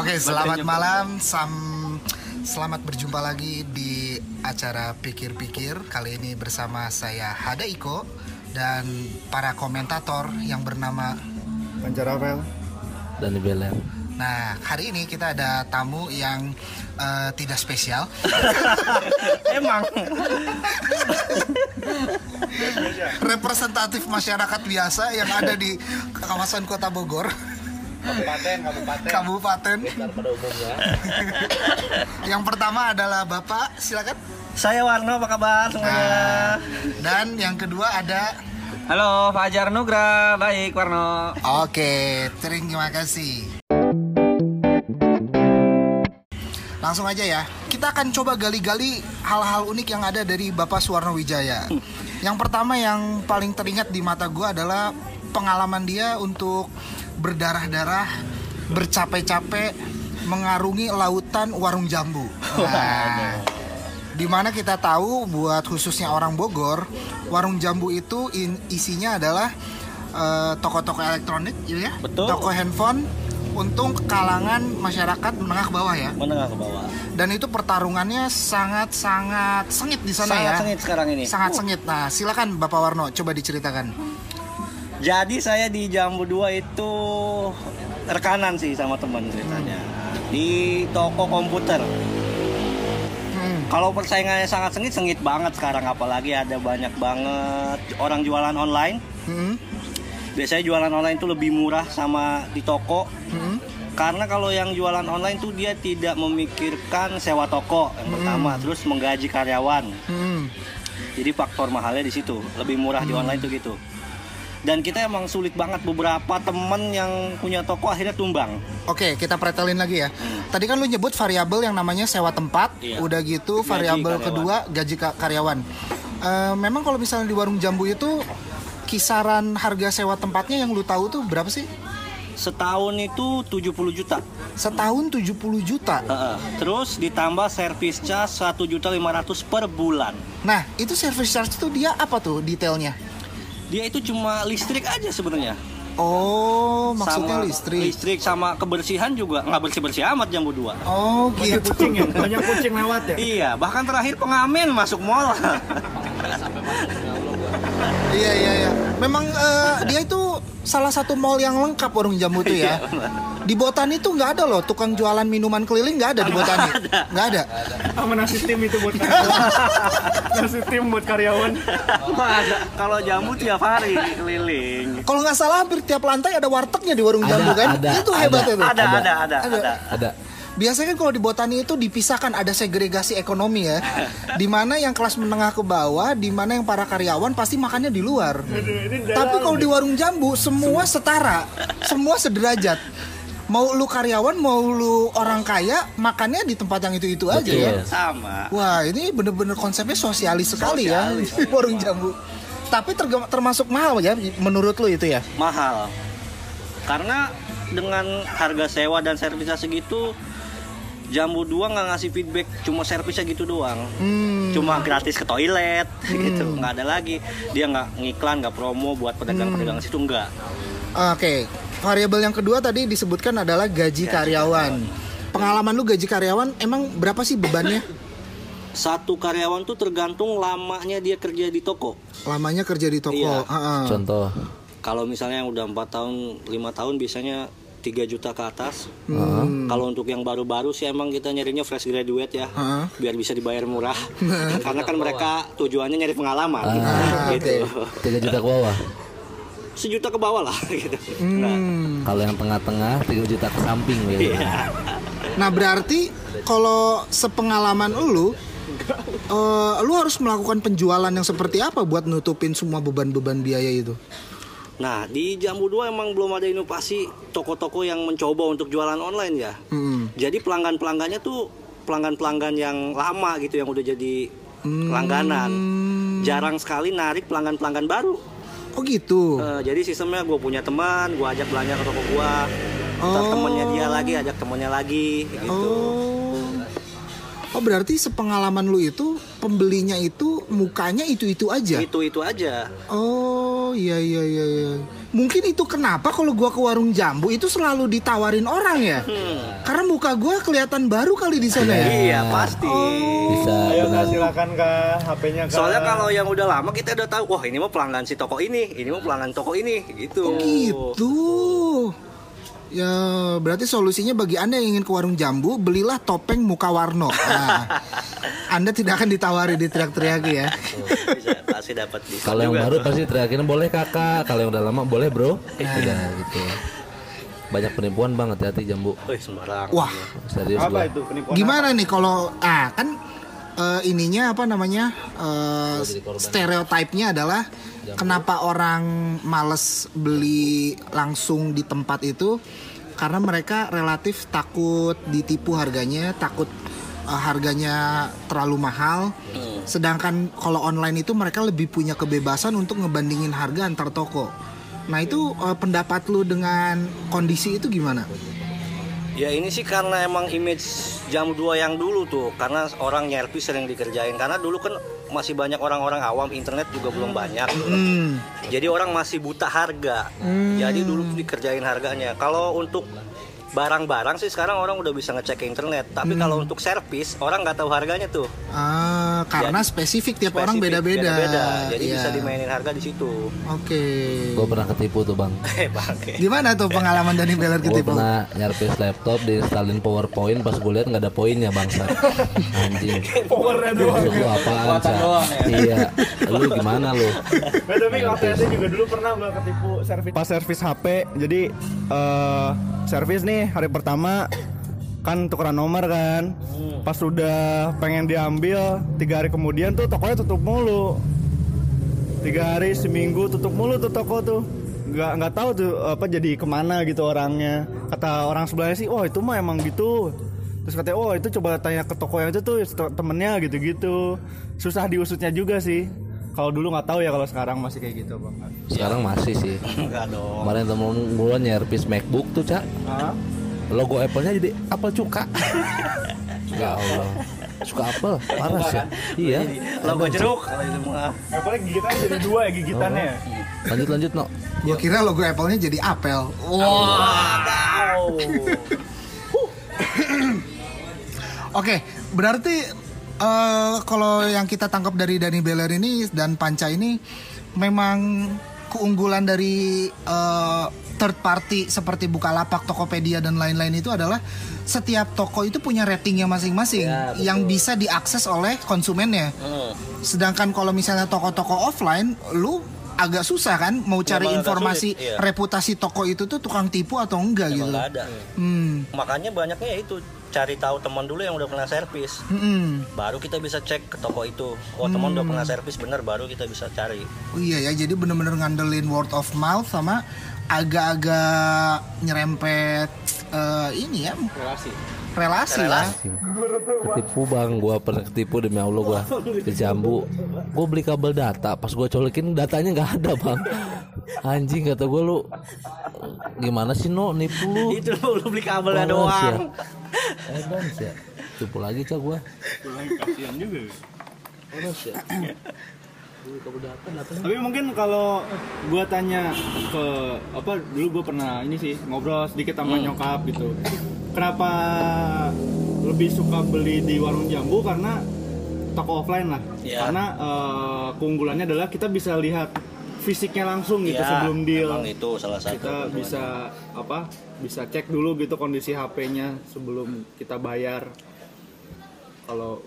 Oke, selamat malam. Sam Selamat berjumpa lagi di acara Pikir-Pikir. Kali ini bersama saya Hada Iko Dan para komentator yang bernama Rafael. Dan Beler Nah, hari ini kita ada tamu yang uh, tidak spesial. Emang. Representatif masyarakat biasa yang ada di kawasan kota Bogor Kabupaten, kabupaten. Kabupaten. pada umumnya. Yang pertama adalah Bapak, silakan. Saya Warno, apa kabar semuanya? Nah, dan yang kedua ada Halo, Fajar Nugra. Baik, Warno. Oke, terima kasih. Langsung aja ya. Kita akan coba gali-gali hal-hal unik yang ada dari Bapak Suwarno Wijaya. Yang pertama yang paling teringat di mata gue adalah pengalaman dia untuk berdarah-darah, bercapek-capek mengarungi lautan warung jambu. Nah, di mana kita tahu buat khususnya orang Bogor, warung jambu itu in, isinya adalah uh, toko-toko elektronik, ya, Betul. toko handphone untuk kalangan masyarakat menengah ke bawah ya. Menengah ke bawah. Dan itu pertarungannya sangat-sangat sengit di sana Sangat ya. sengit sekarang ini. Sangat Uh. sengit. Nah, silakan Bapak Warno coba diceritakan. Jadi saya di Jambu 2 itu rekanan sih sama teman ceritanya. Di toko komputer. Hmm. Kalau persaingannya sangat sengit, sengit banget sekarang apalagi ada banyak banget orang jualan online. Hmm. Biasanya jualan online itu lebih murah sama di toko. Hmm. Karena kalau yang jualan online tuh dia tidak memikirkan sewa toko yang pertama, terus menggaji karyawan. Hmm. Jadi faktor mahalnya di situ, lebih murah di online tuh gitu. Dan kita emang sulit banget beberapa temen yang punya toko akhirnya tumbang. Oke, kita pretelin lagi ya. Tadi kan lu nyebut variabel yang namanya sewa tempat, Iya. udah gitu variabel kedua gaji ka- karyawan. Eh, memang kalau misalnya di warung jambu itu kisaran harga sewa tempatnya yang lu tahu tuh berapa sih? Setahun itu 70 juta. Setahun 70 juta. Heeh. Terus ditambah service charge 1 juta 500 per bulan. Nah, itu service charge itu dia apa tuh detailnya? Dia itu cuma listrik aja sebenarnya. Oh, maksudnya Sama listrik. Listrik sama kebersihan juga nggak bersih-bersih amat jambu 2. Oh, Banyak gitu. kucing ya, banyak kucing lewat ya. Iya, bahkan terakhir pengamen masuk mall. Iya, iya, iya. Memang eh, dia itu salah satu mall yang lengkap warung jambu tuh ya. Di Botani itu nggak ada loh tukang jualan minuman keliling nggak ada di Botani. Nggak ada. Sama nasi tim itu buat karyawan. nasi tim buat karyawan. Ada. Kalau jambu tiap hari keliling. Kalau nggak salah hampir tiap lantai ada wartegnya di warung jambu kan? ada, itu hebat ada. itu. Ada, ada, ada, Ada. ada. Ada. Biasanya kan kalau di Botani itu dipisahkan ada segregasi ekonomi ya. di mana yang kelas menengah ke bawah, di mana yang para karyawan pasti makannya di luar. Tapi kalau di warung jambu semua setara, semua sederajat. Mau lu karyawan, mau lu orang kaya, makannya di tempat yang itu-itu aja ya. Sama. Wah, ini bener-bener konsepnya sosialis sekali ya di warung jambu. Tapi termasuk mahal ya menurut lu itu ya? mahal karena dengan harga sewa dan servisnya segitu Jambu 2 nggak ngasih feedback cuma servisnya gitu doang Hmm. cuma gratis ke toilet gitu nggak ada lagi dia nggak ngiklan nggak promo buat pedagang-pedagang situ nggak Oke, variabel yang kedua tadi disebutkan adalah gaji karyawan. Pengalaman lu gaji karyawan emang berapa sih bebannya? satu karyawan tuh tergantung lamanya dia kerja di toko Lamanya kerja di toko. Iya. Heeh. Contoh. kalau misalnya yang udah empat tahun lima tahun biasanya 3 juta ke atas Hmm. Kalau untuk yang baru-baru sih emang kita nyarinya fresh graduate ya, Heeh. biar bisa dibayar murah. Karena kan mereka tujuannya nyari pengalaman, Ah, gitu. 3 juta ke bawah. Sejuta ke bawah lah, gitu. Nah, Hmm. Kalau yang tengah-tengah 3 juta ke samping gitu. iya. Nah, berarti kalau sepengalaman lu eh, lu harus melakukan penjualan yang seperti apa buat nutupin semua beban-beban biaya itu? Nah, di Jambu 2 emang belum ada inovasi toko-toko yang mencoba untuk jualan online ya. Hmm. Jadi pelanggan-pelanggannya tuh pelanggan-pelanggan yang lama gitu yang udah jadi langganan. Jarang sekali narik pelanggan-pelanggan baru. Oh gitu. Eh, jadi sistemnya gue punya teman, gue ajak belanja ke toko gue. Ntar Oh. temennya dia lagi, ajak temennya lagi, gitu. Oh. Oh berarti sepengalaman lu itu pembelinya itu mukanya itu-itu aja. Itu itu aja. Oh iya iya iya iya. mungkin itu kenapa kalau gua ke warung jambu itu selalu ditawarin orang ya. Karena muka gua kelihatan baru kali di sana ya. Iya pasti. Bisa Ayo. Kak, silakan kak HP-nya kak. Soalnya kalau yang udah lama kita udah tahu, wah ini mah pelanggan si toko ini, ini mah pelanggan toko ini, gitu. Gitu. Ya, berarti solusinya bagi Anda yang ingin ke warung jambu, belilah topeng muka warno. Nah, anda tidak akan ditawari di teriak-teriak ya. Bisa pasti dapat Kalau yang baru tuh. pasti teriakin boleh kakak. Kalau yang udah lama boleh bro. Udah gitu. Banyak penipuan bang hati-hati jambu. Wih sembarang. Wah, Serius apa gua. itu penipuan? gimana nih kalau ah kan eh, ininya apa namanya eh, stereotipnya adalah kenapa orang males beli langsung di tempat itu karena mereka relatif takut ditipu harganya, takut eh, harganya terlalu mahal. Sedangkan kalau online itu mereka lebih punya kebebasan untuk ngebandingin harga antar toko. Nah itu eh, pendapat lu dengan kondisi itu gimana? Ya ini sih karena emang image jam 2 yang dulu tuh Karena orang nyerpi sering dikerjain. Karena dulu kan masih banyak orang-orang awam Internet juga belum banyak. Hmm. Jadi orang masih buta harga. Jadi dulu dikerjain harganya. Kalau untuk barang-barang sih sekarang orang udah bisa ngecek ke internet Tapi kalau untuk servis orang nggak tahu harganya tuh Ah, karena Jadi, spesifik tiap orang Spesifik, beda-beda. Jadi Iya. bisa dimainin harga di situ Oke. Gue pernah ketipu tuh bang. Eh bangke Gimana tuh pengalaman Dani Beller Gue ketipu? pernah nyarpis laptop diinstalin powerpoint pas gue lihat nggak ada poinnya bangsa. Anjing. Powernya doang. Lu apaan Ca? Iya. Lu gimana lu? Tapi waktu SD juga dulu pernah gue ketipu servis pas servis HP. Jadi eh servis nih hari pertama kan tukeran nomor kan. Pas udah pengen diambil tiga hari kemudian tuh tokonya tutup mulu. Tiga hari seminggu tutup mulu tuh toko tuh. Nggak nggak tahu tuh apa jadi ke mana gitu orangnya. Kata orang sebelahnya sih, oh itu mah emang gitu. Terus katanya, oh itu coba tanya ke toko yang itu tuh temennya gitu-gitu. Susah diusutnya juga sih. Kalau dulu nggak tahu ya kalau sekarang masih kayak gitu bang. Sekarang masih sih. Enggak dong Kemarin temen gue nyarpis MacBook tuh cak. Logo Apple-nya jadi Apple cuka. ya Allah. Suka Apple, parah sih. Iya. Logo jeruk kalau itu mah Apple gigitannya jadi dua ya gigitannya. Lanjut lanjut no. Gua kira logo Apple-nya jadi apel. Oke, berarti eh, kalau yang kita tangkap dari Dani Beller ini dan Panca ini memang keunggulan dari eh, third party seperti Bukalapak, Tokopedia dan lain-lain itu adalah setiap toko itu punya ratingnya masing-masing yang bisa diakses oleh konsumennya. Sedangkan kalau misalnya toko-toko offline, lu agak susah kan mau cari Memang informasi sulit, iya. reputasi toko itu tuh tukang tipu atau enggak Emang gitu. ada Hmm. makanya banyaknya ya itu cari tahu teman dulu yang udah pernah servis Mm-mm. baru kita bisa cek ke toko itu oh teman udah pernah servis bener baru kita bisa cari Oh iya ya, jadi bener-bener ngandelin word of mouth sama agak-agak nyerempet eh, ini ya Relasi. Relasi, lah. Ketipu bang, gue pernah ketipu demi Allah gue di jambu. Gue beli kabel data, pas gue colokin datanya nggak ada bang. Anjing kata gue lu gimana sih no nipu lu? itu lu beli kabelnya Polos ya. doang Edan sih ya. Tipu lagi cak gue. Kasihan juga. Ya. Kabel. Tapi mungkin kalau gua tanya ke apa dulu gua pernah ini sih ngobrol sedikit sama nyokap gitu. Kenapa lebih suka beli di warung jambu karena toko offline lah. Iya. Karena eh, keunggulannya adalah kita bisa lihat fisiknya langsung gitu Ya, sebelum deal. emang itu salah satu Kita bisa apa? Bisa cek dulu gitu kondisi HP-nya sebelum kita bayar. Kalau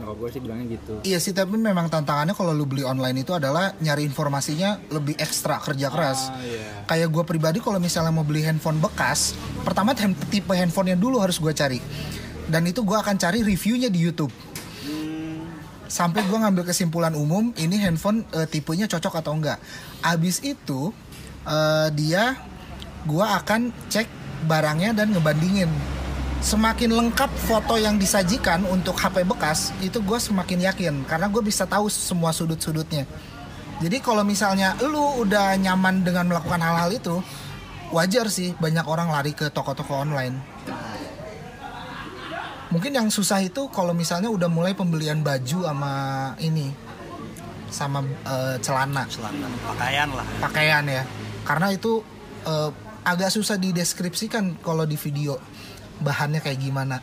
nyokap gue sih bilangnya gitu. Iya sih, tapi memang tantangannya kalau lu beli online itu adalah nyari informasinya lebih ekstra kerja keras. Ah, iya. Kayak gue pribadi kalau misalnya mau beli handphone bekas, pertama tipe handphonenya dulu harus gue cari. Dan itu gue akan cari reviewnya di YouTube. Sampai gue ngambil kesimpulan umum, ini handphone eh, tipenya cocok atau enggak. Abis itu eh, dia, gue akan cek barangnya dan ngebandingin. Semakin lengkap foto yang disajikan untuk HP bekas, itu gue semakin yakin karena gue bisa tahu semua sudut-sudutnya. Jadi kalau misalnya lu udah nyaman dengan melakukan hal-hal itu, wajar sih banyak orang lari ke toko-toko online. Mungkin yang susah itu kalau misalnya udah mulai pembelian baju sama ini sama eh, celana, celana pakaian lah pakaian ya. karena itu eh, agak susah dideskripsikan kalau di video bahannya kayak gimana.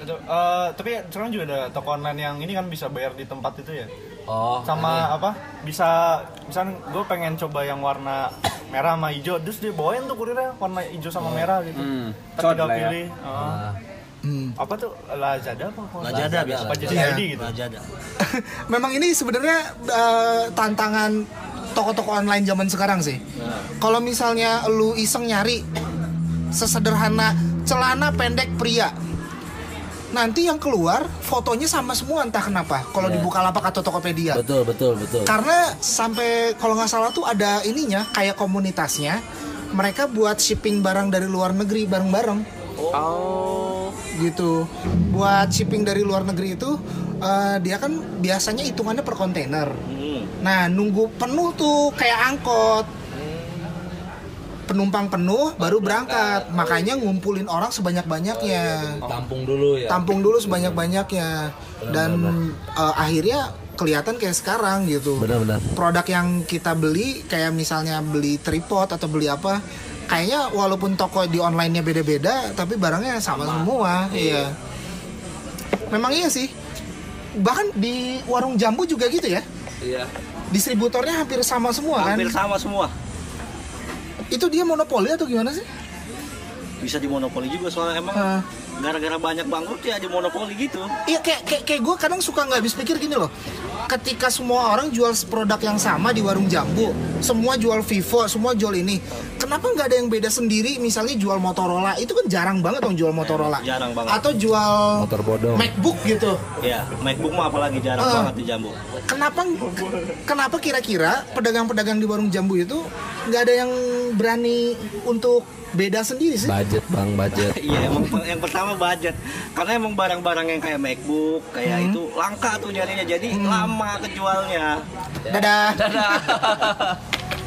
Eh, tapi sekarang juga ada toko online yang ini kan bisa bayar di tempat itu ya. Oh, Sama apa? Bisa misalnya gue pengen coba yang warna merah sama hijau, terus dia bawain tuh kurirnya warna hijau sama merah gitu. Hmm, tinggal ya. pilih. oh. Hmm. Apa tuh Lazada apa? Lazada biasa. Apa jadi Iya. Gitu? Lazada. Memang ini sebenarnya eh, tantangan toko-toko online zaman sekarang sih. Kalau misalnya lu iseng nyari sesederhana celana pendek pria, nanti yang keluar fotonya sama semua entah kenapa. Kalau Iya. di Bukalapak atau Tokopedia. betul betul betul. Karena sampai kalau nggak salah tuh ada ininya kayak komunitasnya. Mereka buat shipping barang dari luar negeri bareng-bareng Oh. gitu. Buat shipping dari luar negeri itu eh, dia kan biasanya hitungannya per kontainer. Hmm. Nah, nunggu penuh tuh kayak angkot. Penumpang penuh baru berangkat. Makanya ngumpulin orang sebanyak-banyaknya. Tampung dulu ya. Tampung dulu sebanyak-banyaknya. Dan eh, akhirnya kelihatan kayak sekarang gitu. Benar-benar. Produk yang kita beli kayak misalnya beli tripod atau beli apa kayaknya walaupun toko di online-nya beda-beda tapi barangnya sama, semua. Iya. Memang iya sih. Bahkan di warung jambu juga gitu ya. Iya. Distributornya hampir sama semua Hampir kan. sama semua. Itu dia monopoli atau gimana sih? Bisa dimonopoli juga soalnya emang Ah. gara-gara banyak bangkrut ya dimonopoli gitu. Iya kayak kayak, kayak gue kadang suka nggak habis pikir gini loh. Ketika semua orang jual produk yang sama di warung jambu, semua jual Vivo, semua jual ini. Kenapa nggak ada yang beda sendiri? Misalnya jual Motorola, itu kan jarang banget dong jual Motorola. Jarang banget. Atau jual Motor bodong. MacBook gitu. Ya, MacBook mah apalagi jarang Ah. banget di Jambu. Kenapa kenapa kira-kira pedagang-pedagang di warung jambu itu nggak ada yang berani untuk beda sendiri sih? Budget bang budget. Iya, emang yang pertama budget. Karena emang barang-barang yang kayak MacBook, kayak itu langka tuh nyarinya. Jadi lama kejualnya. Dadah. Dadah.